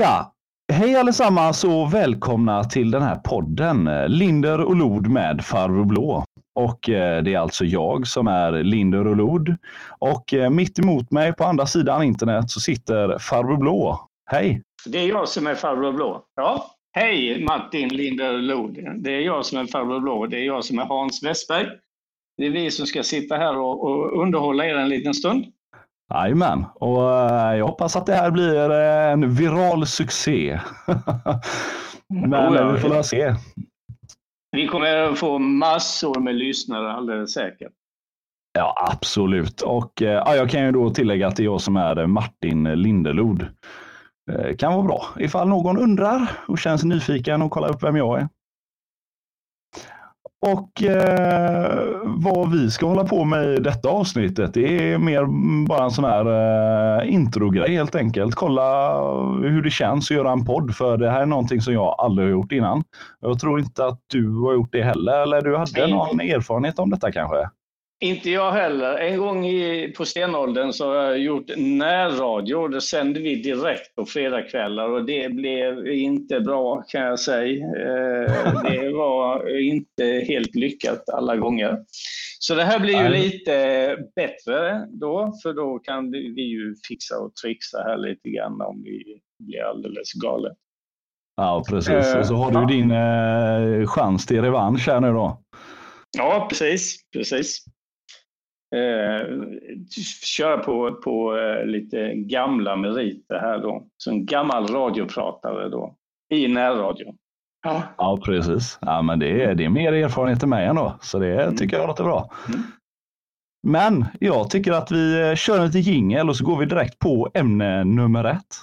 Ja, hej allesammans och välkomna till den här podden eh, Linder och Lod med Farbror Blå. Och eh, det är alltså jag som är Linder och Lod. Och eh, mitt emot mig på andra sidan internet så sitter Farbror Blå. Hej! Det är jag som är Farbror Blå. Ja. Hej Martin Linder och Lod. Det är jag som är Farbror Blå. Det är jag som är Hans Westberg. Det är vi som ska sitta här och, och underhålla er en liten stund. Jajamän, och eh, jag hoppas att det här blir en viral succé. Men Oh ja. vi får väl se. Vi kommer att få massor med lyssnare alldeles säkert. Ja, absolut. Och eh, ja, jag kan ju då tillägga att det är jag som är Martin Lindelod. Eh, Kan vara bra ifall någon undrar och känns nyfiken och kollar upp vem jag är. Och eh, vad vi ska hålla på med i detta avsnittet, det är mer bara en sån här eh, introgrej helt enkelt. Kolla hur det känns att göra en podd, för det här är någonting som jag aldrig har gjort innan. Jag tror inte att du har gjort det heller, eller du hade någon erfarenhet om detta kanske? Inte jag heller. En gång i, på stenåldern så har jag gjort närradio. Det sände vi direkt på fredagskvällar och det blev inte bra kan jag säga. Eh, Det var inte helt lyckat alla gånger. Så det här blir ju lite bättre då, för då kan vi ju fixa och trixa här lite grann om vi blir alldeles galet. Ja, precis. Eh, Och så har du din eh, chans till revansch här nu då. Ja, precis. precis. Eh, köra på, på eh, lite gamla meriter här då. Som gammal radiopratare då. I närradio. Ja. Ja, precis. Ja, men det är, det är mer erfarenhet än mig ändå, så det Mm. tycker jag låter bra. Mm. Men jag tycker att vi eh, kör lite jingel och så går vi direkt på ämne nummer ett.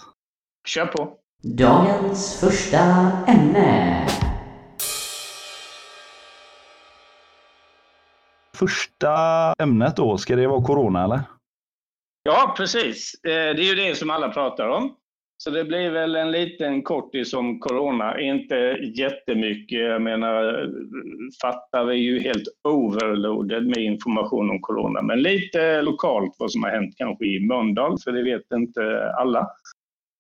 Kör på. Dagens första ämne. Första ämnet då, ska det vara corona eller? Ja, precis. Eh, det är ju det som alla pratar om. Så det blir väl en liten kortis om corona. Inte jättemycket. Jag menar, fattar är ju helt overloaded med information om corona. Men lite lokalt vad som har hänt kanske i Mölndal, för det vet inte alla.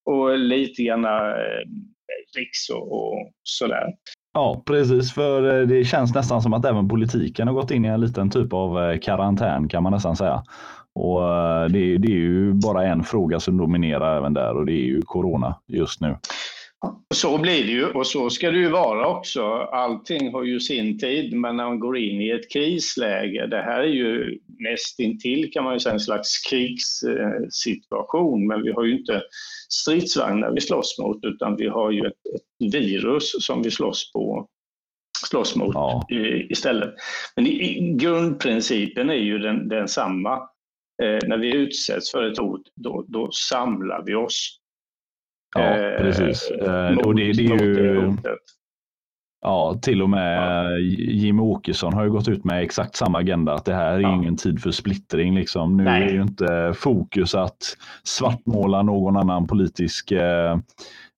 Och lite gärna eh, riks och, och sådär. Ja, precis. För eh, det känns nästan som att även politiken har gått in i en liten typ av eh, karantän kan man nästan säga. Och eh, det, är- det är ju bara en fråga som dominerar även där och det är ju corona just nu. Så blir det ju och så ska det ju vara också. Allting har ju sin tid, men när man går in i ett krisläge, det här är ju nästintill kan man ju säga en slags krigssituation, men vi har ju inte stridsvagnar vi slåss mot, utan vi har ju ett, ett virus som vi slåss på slåss mot Ja. istället. Men grundprincipen är ju den, densamma. Eh, när vi utsätts för ett hot, då, då samlar vi oss. Ja, eh, precis. Eh, mot- och det, det är ju, ja, till och med eh, Jim Åkesson har ju gått ut med exakt samma agenda, att det här är Ja. ingen tid för splittring. Liksom. Nu Nej. är ju inte fokus att svartmåla någon annan politisk eh,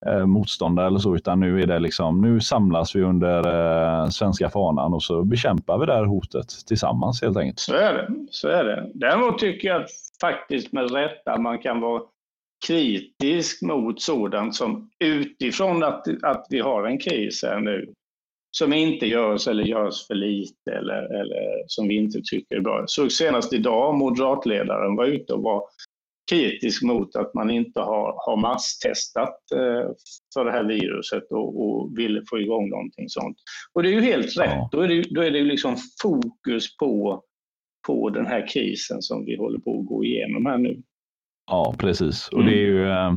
eh, motståndare eller så, utan nu är det liksom, nu samlas vi under eh, svenska fanan och så bekämpar vi det här hotet tillsammans helt enkelt. Så är det. Så är det. Däremot tycker jag att faktiskt med rätta man kan vara kritisk mot sådant som utifrån att, att vi har en kris här nu, som inte görs eller görs för lite eller, eller som vi inte tycker är bra. Så senast idag, moderatledaren var ute och var kritisk mot att man inte har, har masstestat eh, för det här viruset och, och ville få igång någonting sånt. Och det är ju helt rätt. Ja. Då är det, ju- då är det ju liksom fokus på, på den här krisen som vi håller på att gå igenom här nu. Ja, precis. Och Mm. det är ju, eh,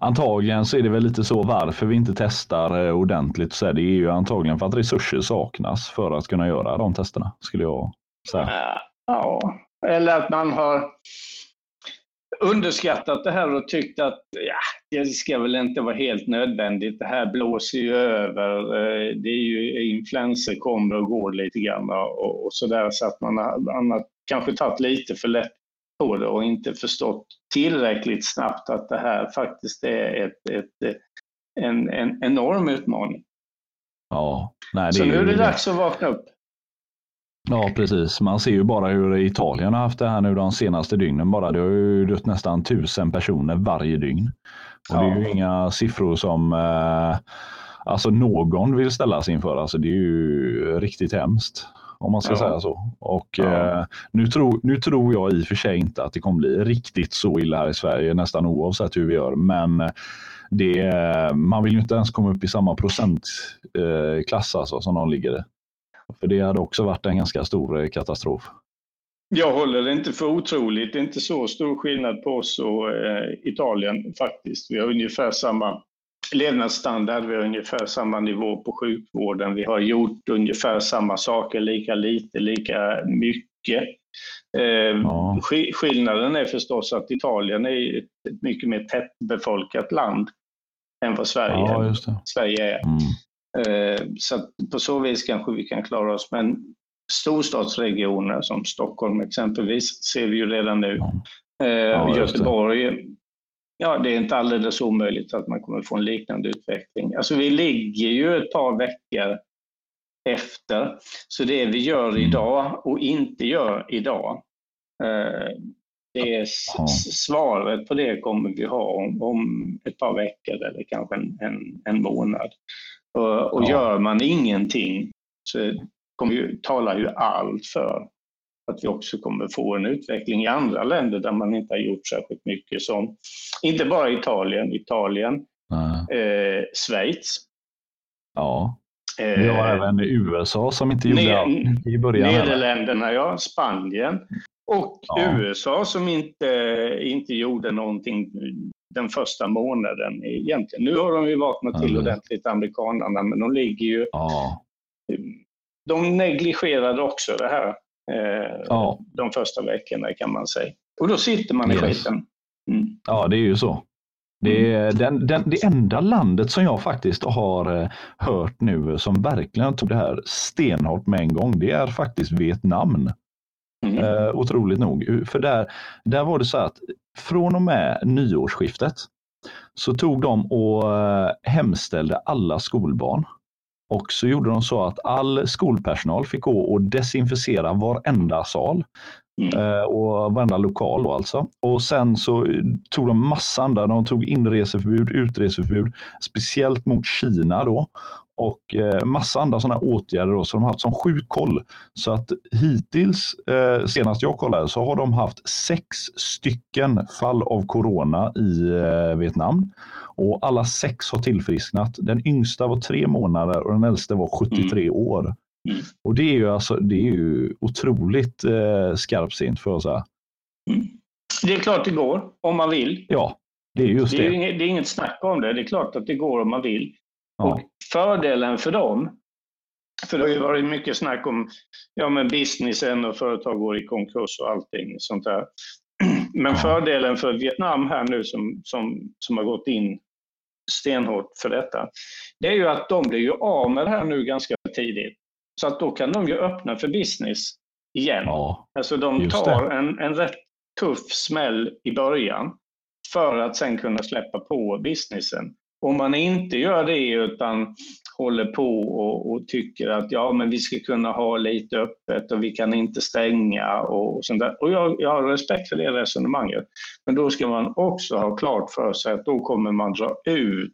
antagligen så är det väl lite så varför vi inte testar eh, ordentligt. Så är det är ju antagligen för att resurser saknas för att kunna göra de testerna, skulle jag säga. Ja, eller att man har underskattat det här och tyckt att ja, det ska väl inte vara helt nödvändigt. Det här blåser ju över. eh, Det är ju influenser kommer och går lite grann och, och sådär. Så att man har, man har kanske tagit lite för lätt på det och inte förstått tillräckligt snabbt att det här faktiskt är ett, ett, en, en enorm utmaning. Ja, nej, det Så är nu är det dags att vakna upp. Ja, precis. Man ser ju bara hur Italien har haft det här nu de senaste dygnen bara. Det har ju dött nästan tusen personer varje dygn. Och Det är ju inga siffror som eh, alltså någon vill ställas inför. Alltså det är ju riktigt hemskt om man ska Ja. säga så. Och Ja. eh, nu, tror, nu tror jag i och för sig inte att det kommer bli riktigt så illa här i Sverige nästan oavsett hur vi gör. Men det, eh, man vill ju inte ens komma upp i samma procentklass eh, alltså, som de ligger i. För det hade också varit en ganska stor eh, katastrof. Jag håller det inte för otroligt. Det är inte så stor skillnad på oss och eh, Italien faktiskt. Vi har ungefär samma levnadsstandard, vi har ungefär samma nivå på sjukvården, vi har gjort ungefär samma saker, lika lite, lika mycket. Eh, Ja. sk- Skillnaden är förstås att Italien är ett, mycket mer tättbefolkat land än vad Sverige, Ja. Sverige är. Mm. Eh, Så på så vis kanske vi kan klara oss. Men storstadsregioner som Stockholm exempelvis ser vi ju redan nu. Ja. Eh. Göteborg, ja det är inte alldeles omöjligt att man kommer få en liknande utveckling. Alltså vi ligger ju ett par veckor efter. Så det vi gör idag och inte gör idag, eh, det är svaret på det kommer vi ha om, om ett par veckor eller kanske en, en, en månad. Och, och Ja. gör man ingenting så kommer ju, talar ju allt för att vi också kommer få en utveckling i andra länder där man inte har gjort särskilt mycket som, inte bara Italien, Italien, eh, Schweiz. Ja, eh, vi har även USA som inte gjorde Ne- allt i början. Nederländerna, ja, Spanien och Ja. USA som inte, inte gjorde någonting den första månaden egentligen. Nu har de ju vaknat till ordentligt, amerikanarna, men de ligger ju Ja, de negligerade också det här eh, Ja. de första veckorna kan man säga. Och då sitter man i Yes. skiten. Mm. ja, det är ju så. Det är den, den, det enda landet som jag faktiskt har eh, hört nu som verkligen tog det här stenhårt med en gång, det är faktiskt Vietnam. Mm. Eh, otroligt nog. För där, där var det så att från och med nyårsskiftet så tog de och eh, hemställde alla skolbarn. Och så gjorde de så att all skolpersonal fick gå och desinficera varenda sal Mm. eh, och varenda lokal då alltså. Och sen så tog de massa andra, de tog inreseförbud, utreseförbud, speciellt mot Kina då. Och eh, massa andra sådana åtgärder då, så de har haft som sjuk koll. Så att hittills, eh, senast jag kollade, så har de haft sex stycken fall av corona i eh, Vietnam. Och alla sex har tillfrisknat. Den yngsta var tre månader och den äldste var 73 år. Mm. Och det är ju, alltså, det är ju otroligt eh, skarpsint för att säga. Mm. Det är klart det går, om man vill. Ja, det är just Det är, det. inget, det är inget snack om det. Det är klart att det går om man vill. Ja. Och fördelen för dem, för det har ju varit mycket snack om ja, men businessen och företag går i konkurs och allting sånt där. Men fördelen för Vietnam här nu som, som, som har gått in stenhårt för detta, det är ju att de blir ju av med det här nu ganska tidigt. Så att då kan de ju öppna för business igen. Ja, Alltså de tar en, en rätt tuff smäll i början för att sen kunna släppa på businessen. Om man inte gör det utan håller på och, och tycker att ja, men vi ska kunna ha lite öppet och vi kan inte stänga och, sånt där. Och jag, jag har respekt för det resonemanget. Men då ska man också ha klart för sig att då kommer man dra ut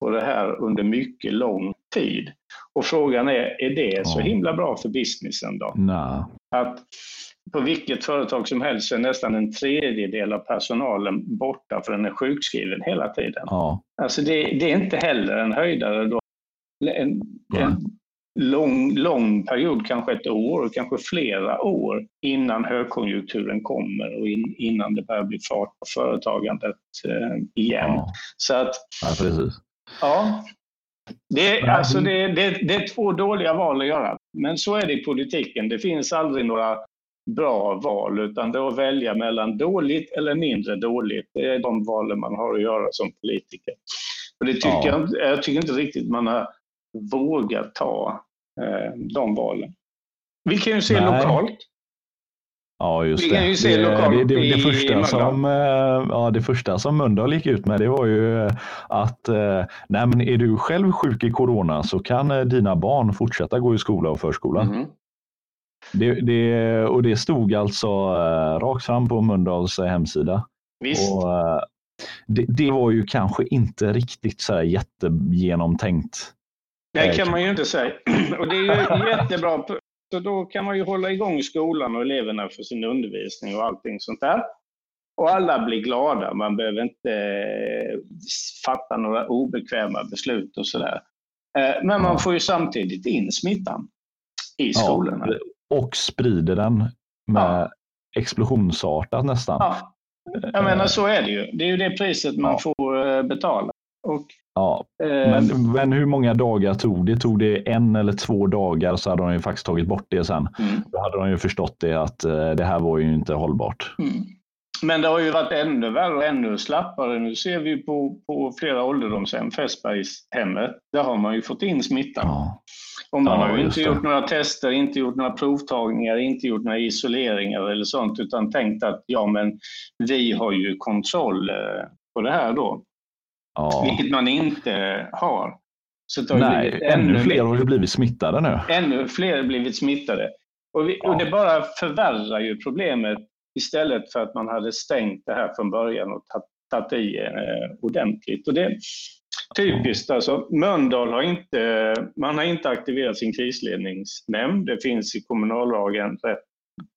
på det här under mycket lång tid. Och frågan är, är det så himla bra för businessen då? nej. att på vilket företag som helst är nästan en tredjedel av personalen borta för den är sjukskriven hela tiden. Ja, Alltså det, det är inte heller en höjdare då. En, Nej. en lång, lång period, kanske ett år, kanske flera år innan högkonjunkturen kommer och in, innan det börjar bli fart på företagandet eh, igen. ja. Så att, ja precis. ja. Det, är- alltså det- det, det, det är två dåliga val att göra. Men så är det i politiken. Det finns aldrig några bra val, utan det är att välja mellan dåligt eller mindre dåligt. Det är de valen man har att göra som politiker. Och det tycker Ja. jag, jag tycker inte riktigt man har vågat ta eh, de valen. Vi kan ju se Nej. lokalt. Ja, just det. kan ju se det, det, det, det, första som, eh, ja, det första som Mölndal gick ut med det var ju eh, att eh, nej, men är du själv sjuk i corona så kan dina barn fortsätta gå i skola och förskola. Mhm. Det, det, och det stod alltså eh, rakt fram på Mölndals eh, hemsida. Visst. Och, eh, det, det var ju kanske inte riktigt så här jättegenomtänkt. Det kan man ju inte säga. Och det är ju jättebra. Så då kan man ju hålla igång skolan och eleverna för sin undervisning och allting sånt där. Och alla blir glada. Man behöver inte fatta några obekväma beslut och sådär. Men man får ju samtidigt in smittan i skolorna. Ja, och sprider den med ja. explosionsartat nästan. Ja. Jag menar så är det ju. Det är ju det priset man ja. får eh, betala. Och, ja. men, men hur många dagar tog det? Tog det en eller två dagar så hade de ju faktiskt tagit bort det sen. Mm. Då hade de ju förstått det att det här var ju inte hållbart. Mm. Men det har ju varit ännu värre och ännu slappare. Nu ser vi på, på flera ålderdomshem, Fässbergshemmet, där har man ju fått in smittan. Ja. Och man ja, har ju inte gjort några tester, inte gjort några provtagningar, inte gjort några isoleringar eller sånt, utan tänkt att ja, men vi har ju kontroll eh, på det här då. Ja. Vilket man inte har. Så det har Nej, ännu, ännu fler har ju blivit smittade nu. Ännu fler har blivit smittade. Och, vi, och det bara förvärrar ju problemet istället för att man hade stängt det här från början och tagit i eh, ordentligt. Och det typiskt. Alltså, Mölndal har inte, man har inte aktiverat sin krisledningsnämnd. Det finns i kommunallagen rätt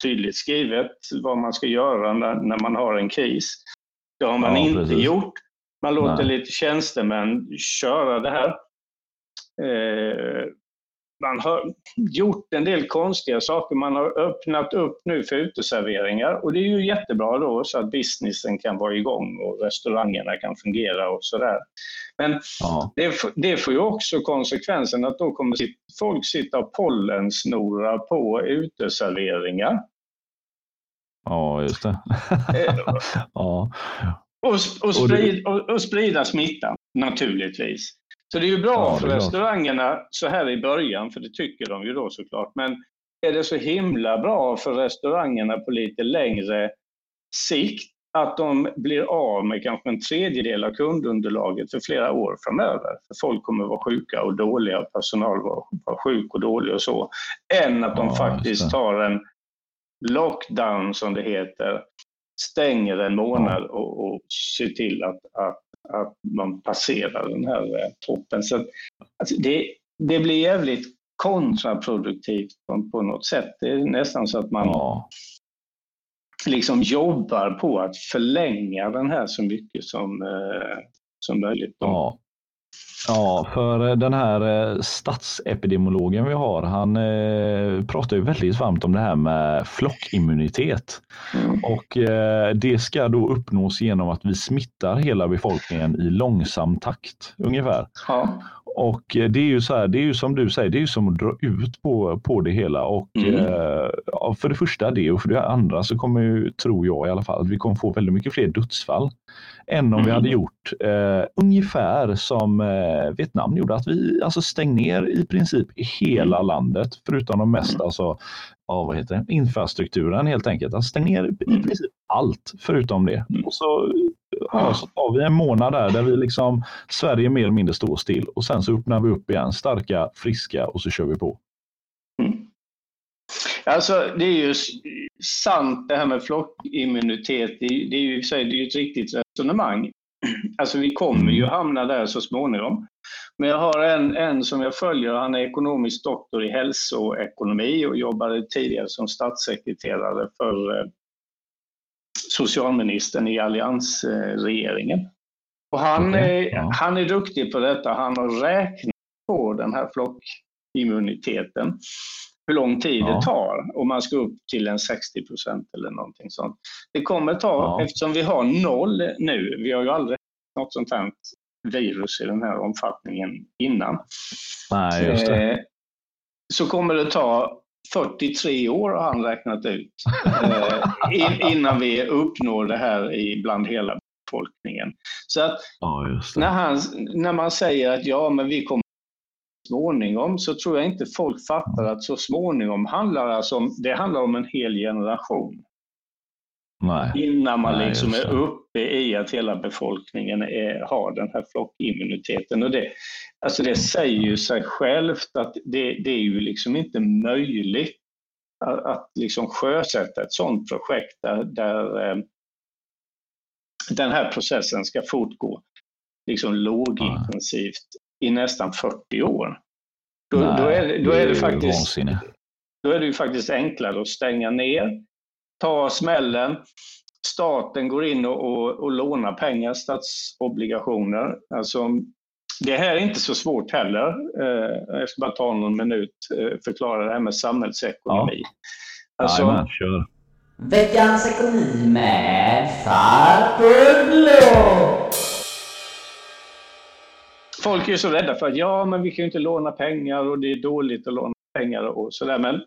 tydligt skrivet vad man ska göra när, när man har en kris. Det har man ja, inte precis. gjort. Man låter Nej. lite tjänstemän köra det här. Eh, man har gjort en del konstiga saker. Man har öppnat upp nu för uteserveringar och det är ju jättebra då så att businessen kan vara igång och restaurangerna kan fungera och sådär. Men ja. det, det, får ju också konsekvensen att då kommer folk sitta och pollensnora på uteserveringar. Ja, just det. ja. Och, och, sprida, och, och sprida smittan naturligtvis. Så det är ju bra ja, för restaurangerna så här i början, för det tycker de ju då såklart. Men är det så himla bra för restaurangerna på lite längre sikt att de blir av med kanske en tredjedel av kundunderlaget för flera år framöver. För folk kommer vara sjuka och dåliga, personal var, var sjuk och dålig och så. Än att de ja, faktiskt tar en lockdown som det heter, stänger en månad ja. och, och ser till att, att att man passerar den här eh, toppen. Så alltså, det, det blir jävligt kontraproduktivt på, på något sätt. Det är nästan så att man ja. liksom jobbar på att förlänga den här så mycket som, eh, som möjligt. Ja. Ja, för eh, den här eh, statsepidemiologen vi har, han eh, pratar ju väldigt varmt om det här med flockimmunitet. Mm. Och det ska då uppnås genom att vi smittar hela befolkningen i långsam takt ungefär. Ja. Och det är ju så här, det är ju som du säger, det är ju som att dra ut på, på det hela. Och mm. eh, för det första det och för det andra så kommer ju, tror jag i alla fall, att vi kommer få väldigt mycket fler dödsfall än om mm. vi hade gjort eh, ungefär som eh, Vietnam gjorde, att vi alltså stäng ner i princip hela mm. landet förutom de mest, mm. alltså, ja, vad heter det? infrastrukturen helt enkelt. Alltså, stäng ner i mm. princip allt förutom det. Och så, ja, så tar vi en månad där, där vi liksom, Sverige mer eller mindre står still och sen så öppnar vi upp igen, starka, friska och så kör vi på. Alltså, det är ju sant det här med flockimmunitet. Det är, det är ju det är ett riktigt resonemang. Alltså vi kommer ju hamna där så småningom. Men jag har en, en som jag följer, han är ekonomisk doktor i hälsoekonomi och jobbade tidigare som statssekreterare för eh, socialministern i alliansregeringen. Och han, okay. är, han är duktig på detta. Han har räknat på den här flockimmuniteten hur lång tid ja. det tar om man ska upp till en 60 procent eller någonting sånt. Det kommer ta, ja. eftersom vi har noll nu, vi har ju aldrig något sånt här virus i den här omfattningen innan. Nej. Eh, så kommer det ta 43 år har han räknat ut eh, innan vi uppnår det här i bland hela befolkningen. Så att ja, när, han, när man säger att ja, men vi kommer småningom så tror jag inte folk fattar att så småningom handlar alltså om, det handlar om en hel generation. Nej. Innan man Nej, liksom är uppe i att hela befolkningen är, har den här flockimmuniteten. Och det, alltså det säger ju sig självt att det, det är ju liksom inte möjligt att, att liksom sjösätta ett sådant projekt där, där, eh, den här processen ska fortgå liksom lågintensivt i nästan 40 år. Då, Nej, då, är, då, är det faktiskt, vansinne. då är det ju faktiskt enklare att stänga ner, ta smällen, staten går in och, och, och lånar pengar, statsobligationer. Alltså, det här är inte så svårt heller. Eh, jag ska bara ta någon minut eh, förklara det här med samhällsekonomi. Alltså, Jajamän, kör. Veckans ekonomi med Farbror Blå. folk är ju så rädda för att ja, men vi kan ju inte låna pengar och det är dåligt att låna pengar och sådär. Men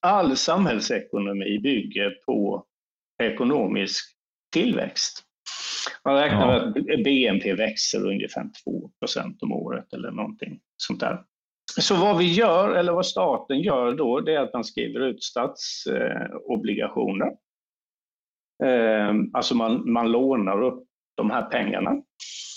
all samhällsekonomi bygger på ekonomisk tillväxt. Man räknar med att BNP växer ungefär 2 procent om året eller någonting sånt där. Så vad vi gör, eller vad staten gör då, det är att man skriver ut statsobligationer. Eh, alltså man, man lånar upp de här pengarna.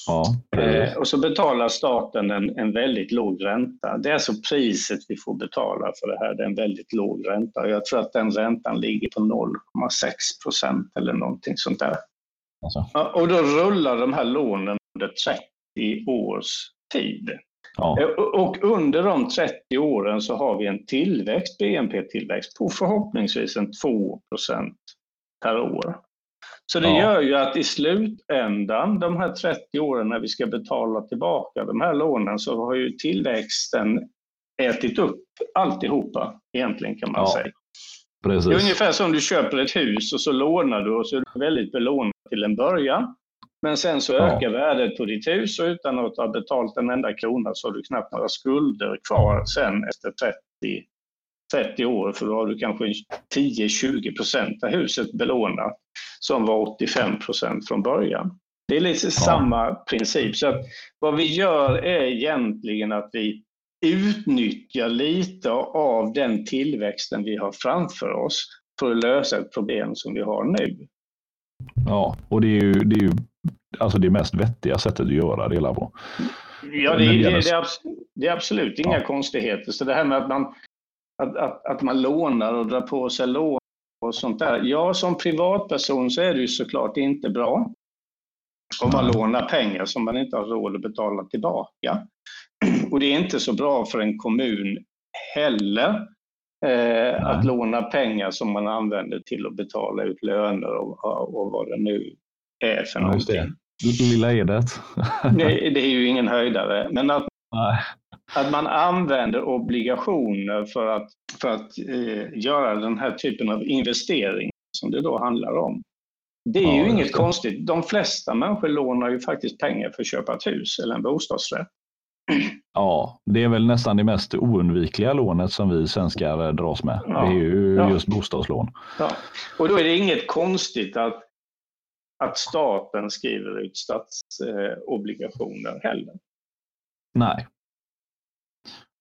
Ja, Eh, och så betalar staten en, en väldigt låg ränta. Det är alltså priset vi får betala för det här. Det är en väldigt låg ränta. Jag tror att den räntan ligger på 0,6 procent eller någonting sånt där. alltså. Ja, Och då rullar de här lånen under 30 års tid. ja. Eh, och- under de 30 åren så har vi en tillväxt, BNP-tillväxt, på förhoppningsvis en 2 procent per år. Så det Ja. gör ju att i slutändan, de här 30 åren när vi ska betala tillbaka de här lånen, så har ju tillväxten ätit upp alltihopa egentligen kan man Ja, säga. Det är Precis. ungefär som du köper ett hus och så lånar du och så är du väldigt belånad till en början. Men sen så Ja. ökar värdet på ditt hus och utan att ha betalt en enda krona så har du knappt några skulder kvar sen efter 30, 30 år. För då har du kanske 10-20 procent av huset belånat som var 85 procent från början. Det är lite samma princip. Så att vad vi gör är egentligen att vi utnyttjar lite av den tillväxten vi har framför oss för att lösa ett problem som vi har nu. Ja, och det är ju, det är ju alltså det mest vettiga sättet att göra det hela på. Ja, det, det det, är, det är absolut inga Ja. konstigheter. Så det här med att man, att, att, att man lånar och drar på sig lån och sånt där. Ja, som privatperson så är det ju såklart inte bra. Om man lånar pengar som man inte har råd att betala tillbaka. Och det är inte så bra för en kommun heller. Eh, att låna pengar som man använder till att betala ut löner och, och vad det nu är för någonting. Lilla Edet. Det, det är ju ingen höjdare. Men att. Att man använder obligationer för att, för att eh, göra den här typen av investering som det då handlar om. Det är Ja, ju inget konstigt. De flesta människor lånar ju faktiskt pengar för att köpa ett hus eller en bostadsrätt. Ja, det är väl nästan det mest oundvikliga lånet som vi svenskar eh, dras med. Ja. Det är ju Ja. just bostadslån. Ja. Och då är det inget konstigt att, att staten skriver ut statsobligationer heller. Nej.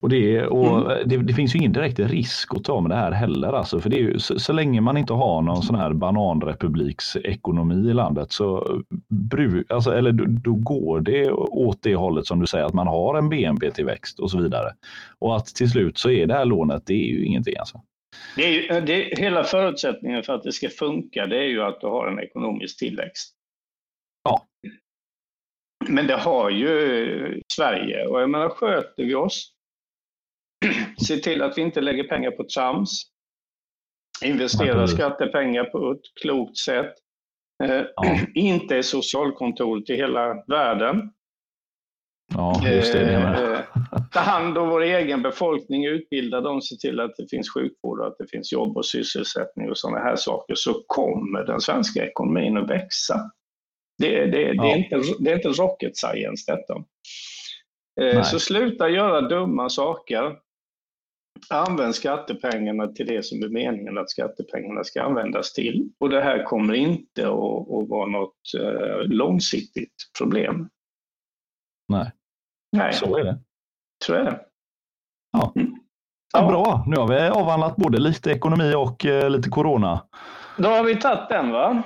Och, det, och Mm. det, det finns ju ingen direkt risk att ta med det här heller. Alltså, för det är ju, så, så länge man inte har någon sån här bananrepubliksekonomi i landet så bru, alltså, eller då, då går det åt det hållet som du säger att man har en BNP-tillväxt och så vidare. Och att till slut så är det här lånet, det är ju ingenting. Alltså. Det är ju, det, hela förutsättningen för att det ska funka det är ju att du har en ekonomisk tillväxt. Ja. Men det har ju Sverige och jag menar sköter vi oss, se till att vi inte lägger pengar på trams, investera skattepengar på ett klokt sätt, eh, Ja. inte är socialkontoret i hela världen, Ja, just det. det med. Eh, ta hand om vår egen befolkning, utbilda dem, se till att det finns sjukvård och att det finns jobb och sysselsättning och sådana här saker så kommer den svenska ekonomin att växa. Det, det, det, Ja. är, inte, det är inte rocket science detta. Eh, Nej. Så sluta göra dumma saker. Använd skattepengarna till det som är meningen att skattepengarna ska användas till. Och det här kommer inte att, att vara något eh, långsiktigt problem. Nej, Nej, så är det. så är det. Ja. Mm. Ja, bra, nu har vi avhandlat både lite ekonomi och eh, lite corona. Då har vi tagit den va?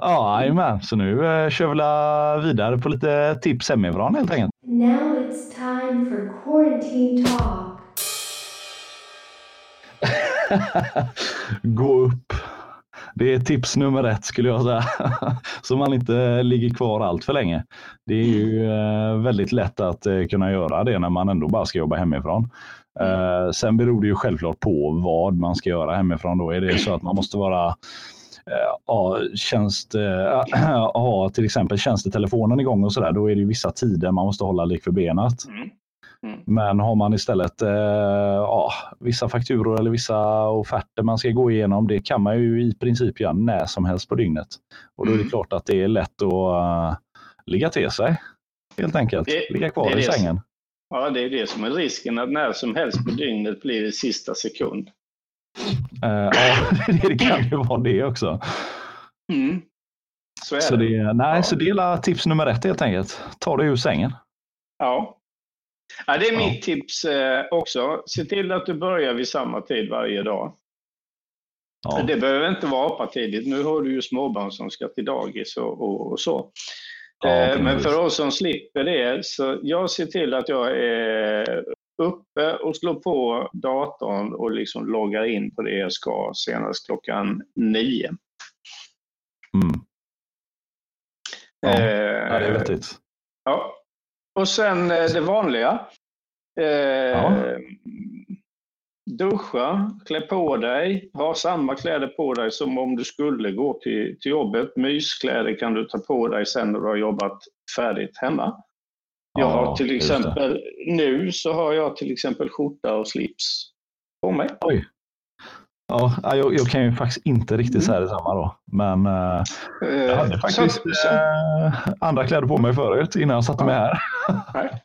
Ja, jajamän. Så nu eh, kör vi vidare på lite tips hemifrån helt enkelt. Now it's time for quarantine talk. Gå upp, det är tips nummer ett skulle jag säga. Så man inte ligger kvar allt för länge. Det är ju eh, väldigt lätt att eh, kunna göra det när man ändå bara ska jobba hemifrån. Eh, sen beror det ju självklart på vad man ska göra hemifrån. Då är det så att man måste vara ha tjänst, ha till exempel tjänstetelefonen igång och sådär, då är det vissa tider man måste hålla lik för benet. Mm. Mm. Men har man istället eh, ja, vissa fakturor eller vissa offerter man ska gå igenom, det kan man ju i princip göra när som helst på dygnet. Och då är det Mm. klart att det är lätt att uh, ligga till sig. Helt enkelt. Det- ligga kvar det i det. sängen. Ja, det är det som är risken, att när som helst på dygnet blir det sista sekund. Eh, ja, det kan ju vara det också. Mm. Så är Så, det. det, nej, Ja. så dela tips nummer ett helt enkelt. Ta dig ur sängen. Ja. Ja. Det är mitt tips eh, också. Se till att du börjar vid samma tid varje dag. Ja. Det behöver inte vara apatidigt. Nu har du ju småbarn som ska till dagis och, och, och så. Ja, Eh, Men för oss som slipper det, så jag ser till att jag är uppe och slår på datorn och liksom loggar in på det jag ska senast klockan nio. Mm. Ja. Eh, det är vettigt. Ja. Och sen eh, det vanliga. Eh, Duscha, klä på dig, ha samma kläder på dig som om du skulle gå till, till jobbet. Myskläder kan du ta på dig sen när du har jobbat färdigt hemma. Jag Ja, har till exempel, nu så har jag till exempel skjorta och slips på mig. Oj. Ja, ja, jag, jag kan ju faktiskt inte riktigt säga detsamma då. Men eh, jag hade Eh, faktiskt så- så- eh, andra kläder på mig förut innan jag satte mig här. Nej.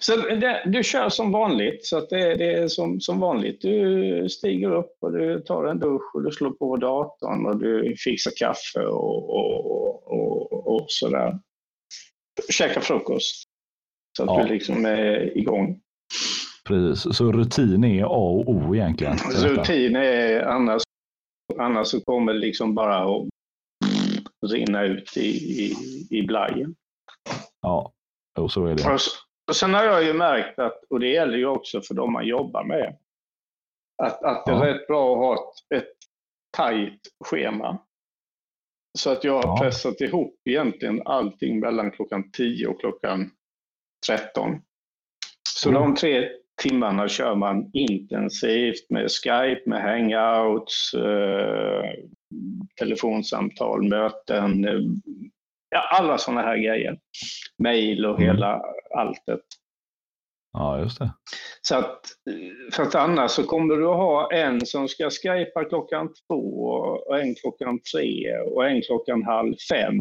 Så det, du kör som vanligt, så det, det är som, som vanligt. Du stiger upp och du tar en dusch och du slår på datorn och du fixar kaffe och, och, och, och sådär. Käkar frukost. Så att Ja. du liksom är igång. Precis. Så rutin är A och O egentligen. Rutin är annars, annars så kommer det liksom bara att rinna ut i, i, i blajen. Ja, jo, så är det. Och, och sen har jag ju märkt att, och det gäller ju också för de man jobbar med, att, att det är Ja. rätt bra att ha ett, ett tajt schema. Så att jag har Ja. pressat ihop egentligen allting mellan klockan 10 och klockan 13. Så Mm. de tre timmarna kör man intensivt med Skype, med hangouts, eh, telefonsamtal, möten, eh, ja, alla sådana här grejer. Mail och Mm. hela alltet. Ja, just det. Så att, för att annars så kommer du ha en som ska skypa klockan två och en klockan tre och en klockan halv fem.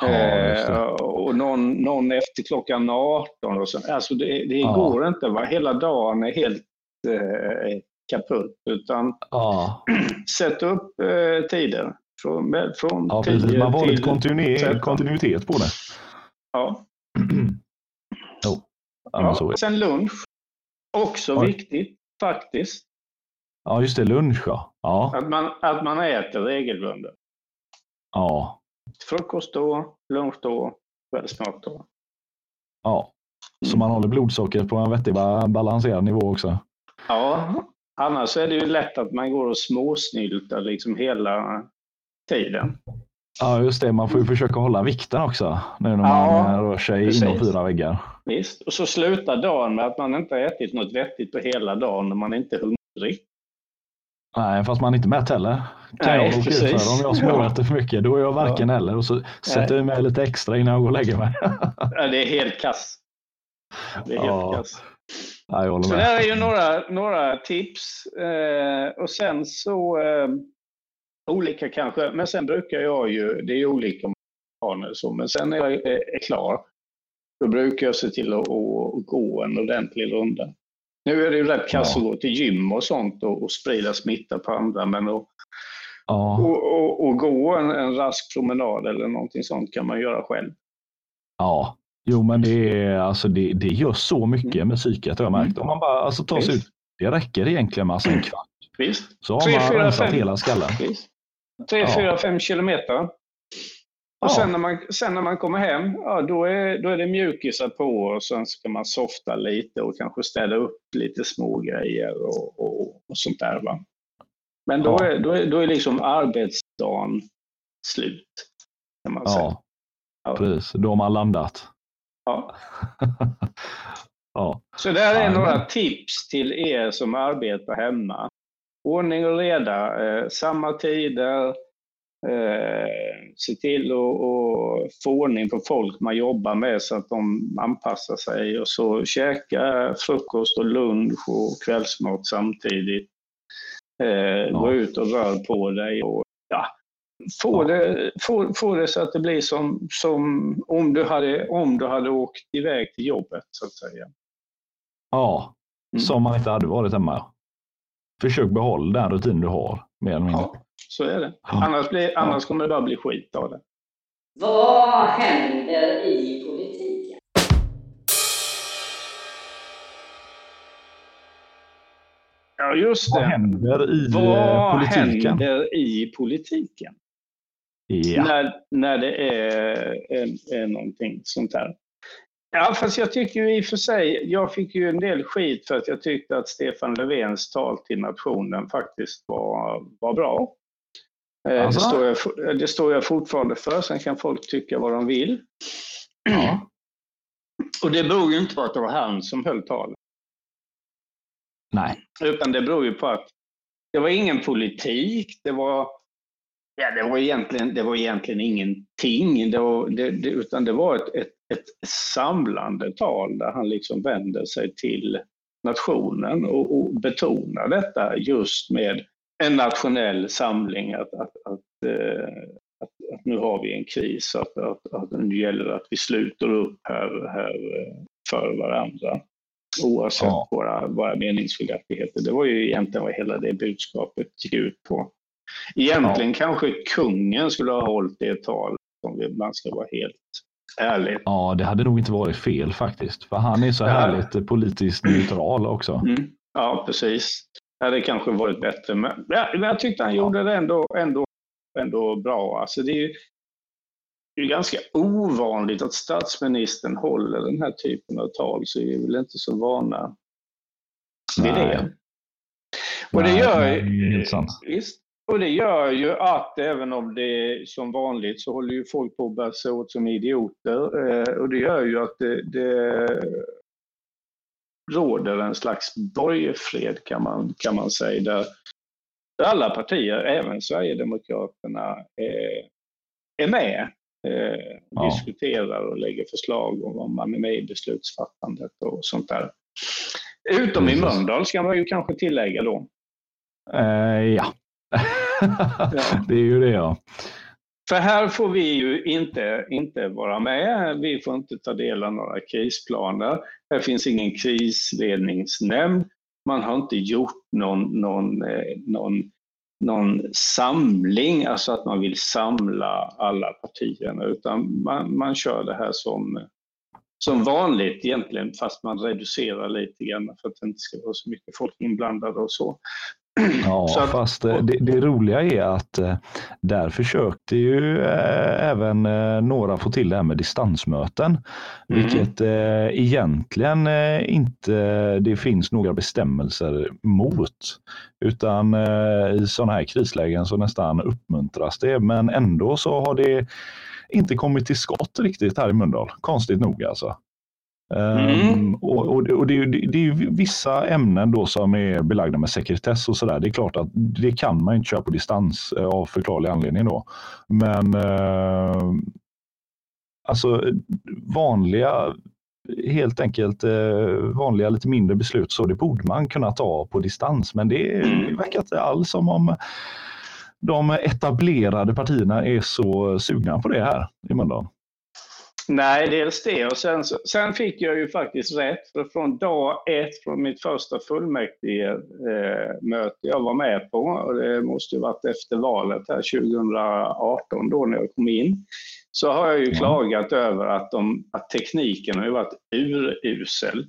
Ja, Eh, och någon, någon efter klockan 18. Och så. Alltså det det Ja. går inte. Va? Hela dagen är helt eh, kaputt. Utan Ja, sätt upp eh, tider. Från, från ja precis. 10 Man får lite kontinuitet, 13. kontinuitet på det. Ja. jo. Ja. Sen lunch. Också viktigt faktiskt. ja, just det. Lunch. Ja, Att man, att man äter regelbundet. ja. Frukost då, lunch då, kvällsmat då. ja. Så man håller blodsockret på en vettig ba- balanserad nivå också. Ja, annars är det ju lätt att man går och småsnyltar liksom hela tiden. Ja, just det. Man får ju försöka hålla vikten också nu när man Ja, eh, rör sig precis. inom fyra väggar. Visst? Och så slutar dagen med att man inte har ätit något vettigt på hela dagen när man inte är hungrig. Nej, fast man är inte mätt heller. Kan Nej, jag precis. Om jag småäter för mycket, då är jag varken eller. Och så sätter jag med lite extra innan jag går och lägger mig. Ja, Det är helt kass. Det är helt Ja, kass. Ja, jag håller Så med. där är ju några, några tips. Eh, och sen så eh, olika kanske, men sen brukar jag ju, det är ju olika om man har så, men sen när jag är, är klar, då brukar jag se till att, att gå en ordentlig runda. Nu är det ju rätt kass att gå till gym och sånt och, och sprida smitta på andra, men att Ja, och, och, och gå en, en rask promenad eller någonting sånt kan man göra själv. ja. Jo, men det, är, alltså, det, det gör så mycket med psyket har jag märkt. Om man bara alltså, tar sig ut, det räcker egentligen med alltså, en kvart. Visst. Så har Tre, man fyra, rensat fem. hela skallen. Visst. Tre, Ja. fyra, fem kilometer. Och Ja. sen, när man, sen när man kommer hem, ja, då, är, då är det mjukisar på och sen ska man softa lite och kanske städa upp lite små grejer och, och, och sånt där. Va? Men då, Ja. är, då, är, då är liksom arbets, dagen slut. Kan man säga. Ja, Ja. precis. Då har man landat. Ja. ja. Så där är Ja, några tips till er som arbetar hemma. Ordning och reda, eh, samma tider, eh, se till att få ordning på folk man jobbar med så att de anpassar sig och så käka frukost och lunch och kvällsmat samtidigt. Eh, Gå ut och rör på dig och ja, få, Ja. Det, få, få det så att det blir som, som om, du hade, om du hade åkt iväg till jobbet så att säga. ja, Mm. som man inte hade varit hemma. Försök behålla den rutin du har. Mer eller mindre. Ja, så är det. Ja. Annars, blir, annars kommer det bara bli skit av det. Vad händer i politiken? Ja, just Vad det. händer i eh, Vad politiken? händer i politiken? Ja. När, när det är, är, är någonting sånt här. Ja, fast jag tycker ju i och för sig, jag fick ju en del skit för att jag tyckte att Stefan Löfvens tal till nationen faktiskt var, var bra. Eh, Det, Alltså? står jag, det står jag fortfarande för, sen kan folk tycka vad de vill. Ja. Och det beror ju inte på att det var han som höll talet. Nej. Utan det beror ju på att det var ingen politik, det var, ja, det var, egentligen, det var egentligen ingenting. Det var, det, det, utan det var ett, ett, ett samlande tal där han liksom vänder sig till nationen och, och betonar detta just med en nationell samling. Att, att, att, eh, att, att nu har vi en kris, att, att, att nu gäller det att vi sluter upp här, här eh, för varandra oavsett Ja. våra, våra meningsskiljaktigheter. Det var ju egentligen vad hela det budskapet gick ut på. Egentligen kanske kungen skulle ha hållit det tal om man ska vara helt ärlig. Ja, det hade nog inte varit fel faktiskt. För han är så härligt politiskt neutral också. Mm. Ja, precis. Det hade kanske varit bättre, men ja, men jag tyckte han Ja. gjorde det ändå, ändå, ändå bra. Alltså det är ju det är ganska ovanligt att statsministern håller den här typen av tal, så vi är väl inte så vana vid det. Och det gör nej, det är. Visst. Och det gör ju att även om det är som vanligt så håller ju folk på att bära sig åt som idioter. Eh, och det gör ju att det, det råder en slags borgfred kan man, kan man säga. Där, där alla partier, även Sverigedemokraterna, eh, är med. Eh, Ja. Diskuterar och lägger förslag om vad man är med i beslutsfattandet och sånt där. Utom i. Mölndal ska man ju kanske tillägga då. Eh, ja. det är ju det ja. För här får vi ju inte, inte vara med. Vi får inte ta del av några krisplaner. Här finns ingen krisledningsnämnd. Man har inte gjort någon, någon, eh, någon, någon samling, alltså att man vill samla alla partierna, utan man, man kör det här som, som vanligt egentligen, fast man reducerar lite grann för att det inte ska vara så mycket folk inblandade och så. Ja, att- fast det, det roliga är att eh, där försökte ju eh, även eh, några få till det här med distansmöten. Mm. Vilket egentligen inte det finns några bestämmelser mot. Utan i sådana här krislägen så nästan uppmuntras det. Men ändå så har det inte kommit till skott riktigt här i Mölndal. Konstigt nog alltså. Mm. Ehm, och, och, det- det, det är vissa ämnen då som är belagda med sekretess och sådär. Det är klart att det kan man inte köra på distans eh, av förklarlig anledning då. Men eh, alltså vanliga, helt enkelt eh, vanliga lite mindre beslut så det borde man kunna ta på distans. Men det, det verkar inte alls som om de etablerade partierna är så sugna på det här i Mölndal. Nej, dels det. Och sen, sen fick jag ju faktiskt rätt. För från dag ett, från mitt första fullmäktige-möte jag var med på, och det måste ju varit efter valet här 2018 då när jag kom in, så har jag ju klagat över att, de, att tekniken har ju varit urusel.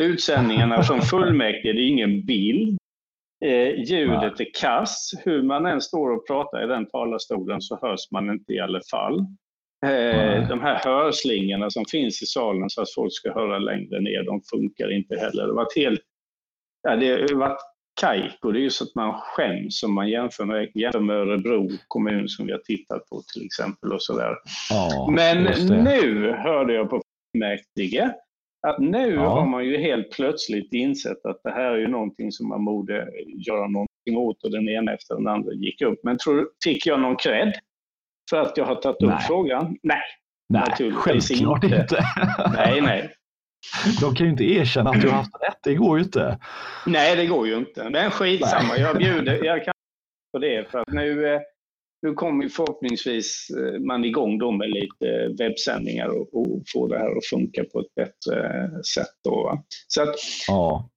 Utsändningarna från fullmäktige, det är ingen bild. Eh, ljudet är kass. Hur man än står och pratar i den talarstolen så hörs man inte i alla fall. Eh, de här hörslingorna som finns i salen så att folk ska höra längre ner, de funkar inte heller. Det har varit helt, ja, det har varit kajko. Det är ju så att man skäms om man jämför med, jämför med Örebro kommun som vi har tittat på till exempel. och så där. Ja, Men nu hörde jag på fullmäktige att nu Ja. har man ju helt plötsligt insett att det här är ju någonting som man borde göra någonting åt och den ena efter den andra gick upp. Men tror, fick jag någon cred för att jag har tagit upp Nej. frågan? Nej, Nej, självklart inte. inte. nej, nej. De kan ju inte erkänna att du har haft rätt. Det går ju inte. Nej, det går ju inte. Men skitsamma, jag bjuder. Jag kan på det för att nu, eh, nu kommer förhoppningsvis eh, man igång då med lite webbsändningar och, och får det här att funka på ett bättre eh, sätt. Då? Så att, Ja,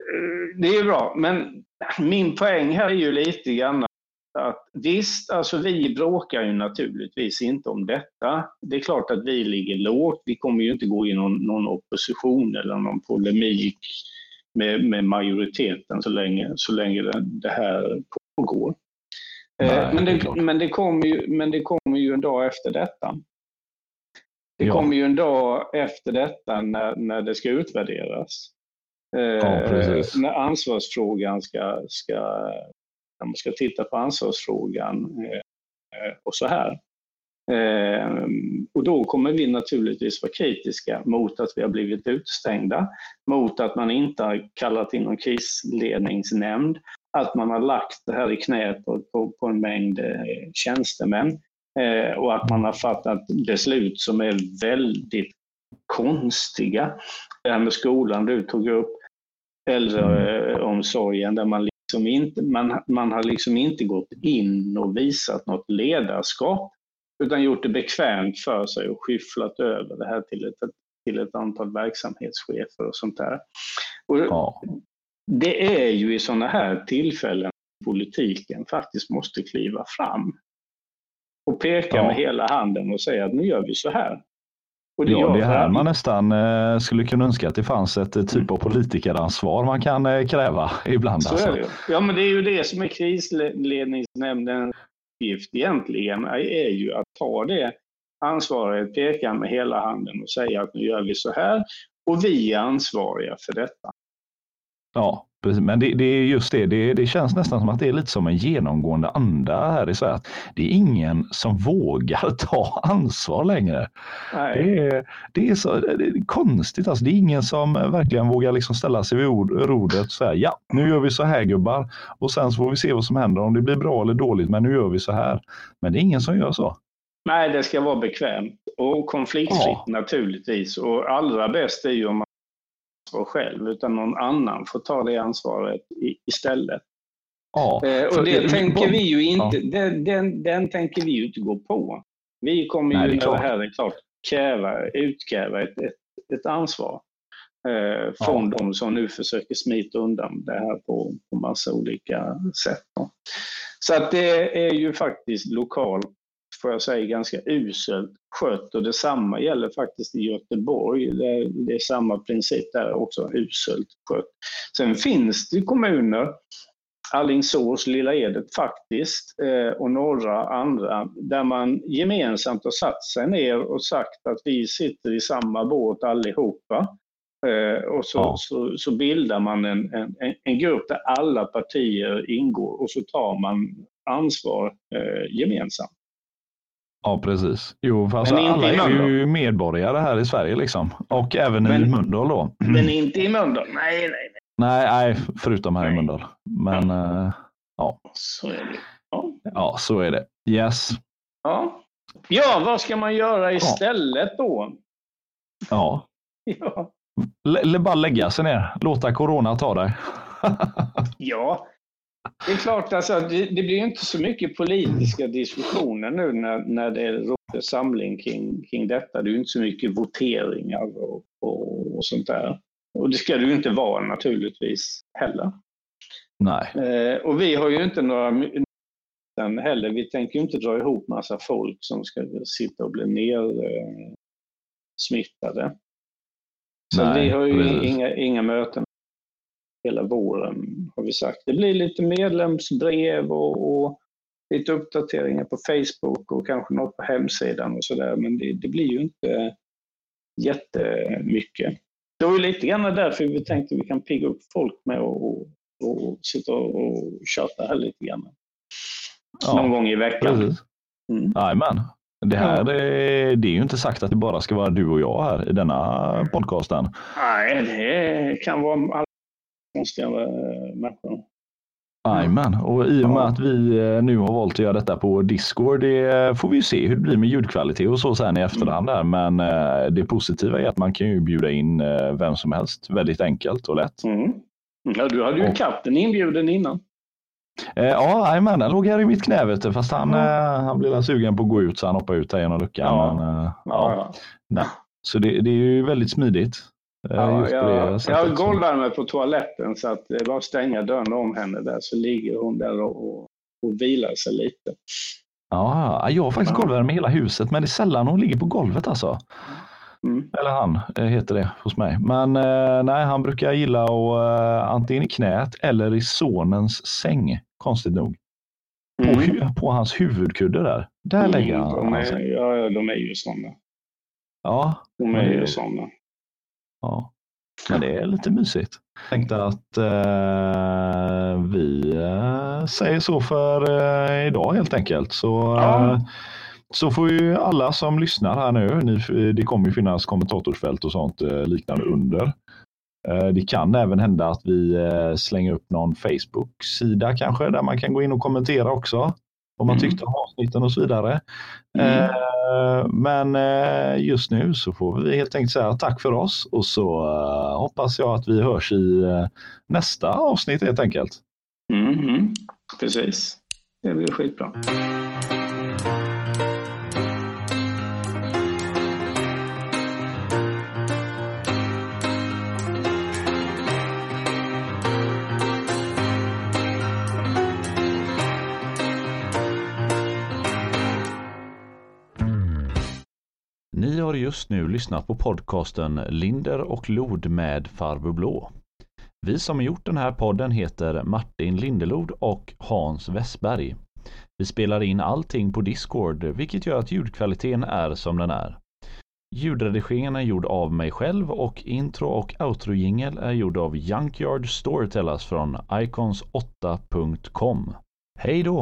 det är ju bra, men min poäng här är ju lite grann att visst, alltså vi bråkar ju naturligtvis inte om detta. Det är klart att vi ligger lågt. Vi kommer ju inte gå i någon, någon opposition eller någon polemik med, med majoriteten så länge, så länge det, det här pågår. Nej, Eh, men, det men, det kommer ju, men det kommer ju en dag efter detta. Det Ja. kommer ju en dag efter detta när, när det ska utvärderas. Eh, Ja, precis. när ansvarsfrågan ska, ska, när man ska titta på ansvarsfrågan eh, eh, och så här. Eh, och då kommer vi naturligtvis vara kritiska mot att vi har blivit utestängda, mot att man inte har kallat in någon krisledningsnämnd, att man har lagt det här i knät på, på, på en mängd tjänstemän och att man har fattat beslut som är väldigt konstiga. Det här med skolan du tog upp, äldreomsorgen där man liksom inte, man, man har liksom inte gått in och visat något ledarskap utan gjort det bekvämt för sig och skyfflat över det här till ett, till ett antal verksamhetschefer och sånt där. Och ja, det är ju i sådana här tillfällen politiken faktiskt måste kliva fram och peka Ja. med hela handen och säga att nu gör vi så här. Och ja, det är här man nästan eh, skulle kunna önska att det fanns ett eh, typ av politikeransvar man kan eh, kräva ibland. Så Alltså. det. Ja, men det är ju det som är krisledningsnämndens uppgift egentligen, är ju att ta det ansvaret, peka med hela handen och säga att nu gör vi så här och vi är ansvariga för detta. Ja, precis. men det, det är just det. det. Det känns nästan som att det är lite som en genomgående anda här i Sverige. Det är ingen som vågar ta ansvar längre. Nej. Det är, det är så det är konstigt. Alltså. Det är ingen som verkligen vågar liksom ställa sig vid ord, rodret och säga ja, nu gör vi så här gubbar och sen så får vi se vad som händer om det blir bra eller dåligt. Men nu gör vi så här. Men det är ingen som gör så. Nej, det ska vara bekvämt och konfliktfritt Ja. naturligtvis. Och allra bäst är ju om man ansvar själv, utan någon annan får ta det ansvaret i, istället. Ja, Eh, och det det- tänker vi ju inte, Ja. den, den, den tänker vi ju inte gå på. Vi kommer Nej, ju när det här är klart kräva, utkräva ett, ett, ett ansvar eh, från de som nu försöker smita undan det här på, på massa olika sätt. Då. Så att det är ju faktiskt lokalt, får jag säga, ganska uselt skött och detsamma gäller faktiskt i Göteborg. Det är, det är samma princip där också, uselt skött. Sen finns det kommuner Alingsås, Lilla Edet faktiskt eh, och några andra där man gemensamt har satt sig ner och sagt att vi sitter i samma båt allihopa. Eh, och så, Ja. så, så bildar man en, en, en grupp där alla partier ingår och så tar man ansvar eh, gemensamt. Ja, precis. Jo, alltså, Men alla i är ju medborgare här i Sverige liksom. Och även i Men- Mölndal då. Men inte i Mölndal. Nej, nej, nej. Nej, nej, förutom här i Nej. Mölndal. Men eh, Så är det. Ja. ja, så är det. Yes. Ja. ja, vad ska man göra istället då? Ja. Ja. L- bara lägga sig ner. Låta corona ta dig. Ja, det är klart, alltså, det, det blir ju inte så mycket politiska diskussioner nu när, när det råder samling kring, kring detta. Det är ju inte så mycket voteringar och, och, och sånt där. Och det ska det ju inte vara naturligtvis heller. Nej. Eh, och vi har ju inte några heller. Vi tänker ju inte dra ihop massa folk som ska sitta och bli ner eh, smittade. Så Nej, vi har ju precis. inga, inga möten hela våren har vi sagt. Det blir lite medlemsbrev och, och lite uppdateringar på Facebook och kanske något på hemsidan och sådär. Men det, det blir ju inte jättemycket. Det var ju lite grann därför vi tänkte att vi kan pigga upp folk med att och sitta och köta här lite grann. Ja, Någon gång i veckan. Precis. Mm. Jajamän. Det här är, det är ju inte sagt att det bara ska vara du och jag här i denna podcasten. Nej, det kan vara alla konstiga eh, människor. Jajamän, och i och med att vi eh, nu har valt att göra detta på Discord, det får vi ju se hur det blir med ljudkvalitet och så sen i efterhand där. Men eh, det positiva är att man kan ju bjuda in eh, vem som helst väldigt enkelt och lätt. Mm. Ja, du hade ju Och- katten inbjuden innan. Eh, ja, jajamän, han låg här i mitt knä vet du, fast han, eh, han blev sugen på att gå ut så han hoppade ut här genom luckan. Ja. Men, eh, ja. Ja. Så det, det är ju väldigt smidigt. Ja, på jag, har golvvärme på toaletten så att det är bara att stänga dörren om henne där så ligger hon där och, och, vilar sig lite. Ja, jag har faktiskt golvvärme i hela huset, men det är sällan hon ligger på golvet alltså. Mm. Eller han eh, heter det hos mig. Men eh, nej, han brukar gilla att eh, antingen i knät eller i sonens säng, konstigt nog. På, Mm. hu- på hans huvudkudde där. Där lägger han, de är, ja, de är ju sådana. Ja, De är ju sådana. Ja. Men det är lite mysigt. Jag tänkte att eh, vi eh, säger så för eh, idag helt enkelt. Så, Ja. eh, så får ju alla som lyssnar här nu, ni, det kommer ju finnas kommentatorsfält och sånt eh, liknande under. Eh, Det kan även hända att vi slänger upp någon Facebook-sida kanske där man kan gå in och kommentera också. Om man Mm. tyckte om avsnitten och så vidare. Mm. Eh, men eh, just nu så får vi helt enkelt säga tack för oss och så eh, hoppas jag att vi hörs i nästa avsnitt helt enkelt. Mhm. Precis. Det blir skitbra. Har just nu lyssnat på podcasten Linder och Lod med Farbror Blå. Vi som har gjort den här podden heter Martin Lindelod och Hans Westberg. Vi spelar in allting på Discord, vilket gör att ljudkvaliteten är som den är. Ljudredigeringen är gjord av mig själv och intro och outro är gjord av Junkyard Storytellers från icons8.com. Hej då!